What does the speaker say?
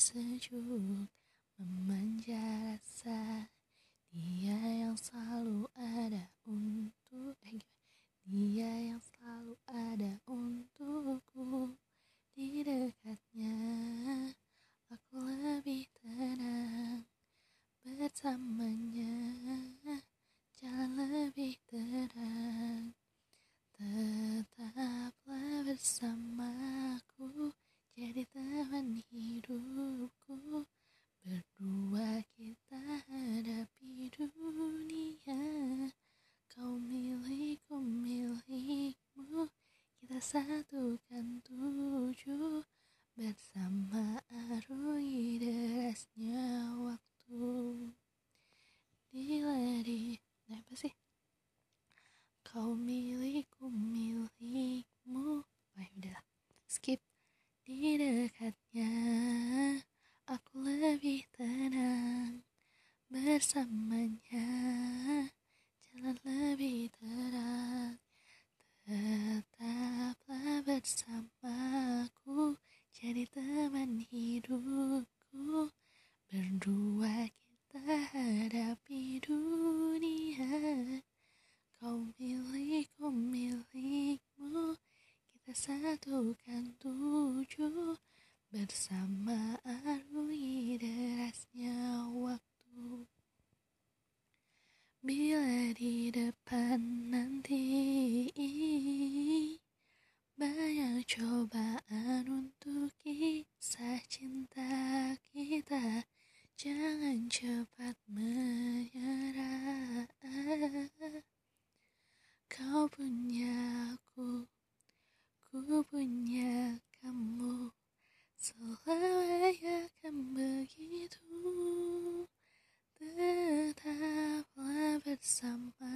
sejuk memanja rasa. Dia yang selalu ada untuk eh, dia yang selalu ada untukku. Di dekatnya aku lebih tenang. Bersamanya jalan lebih terang tetaplah bersamaku satukan tujuh bersama arungi derasnya waktu dilari nah apa sih? Kau milikku milikmu. Oh ya udahlah skip. Di dekatnya aku lebih tenang bersamanya jalan lebih terang tetaplah bersamaku jadi teman hidupku. Berdua kita hadapi dunia. Kau milikku milikmu. Kita satukan tujuh. Bersama arungi derasnya waktu bila di depan punya aku ku punya kamu. Selamanya akan begitu tetaplah bersama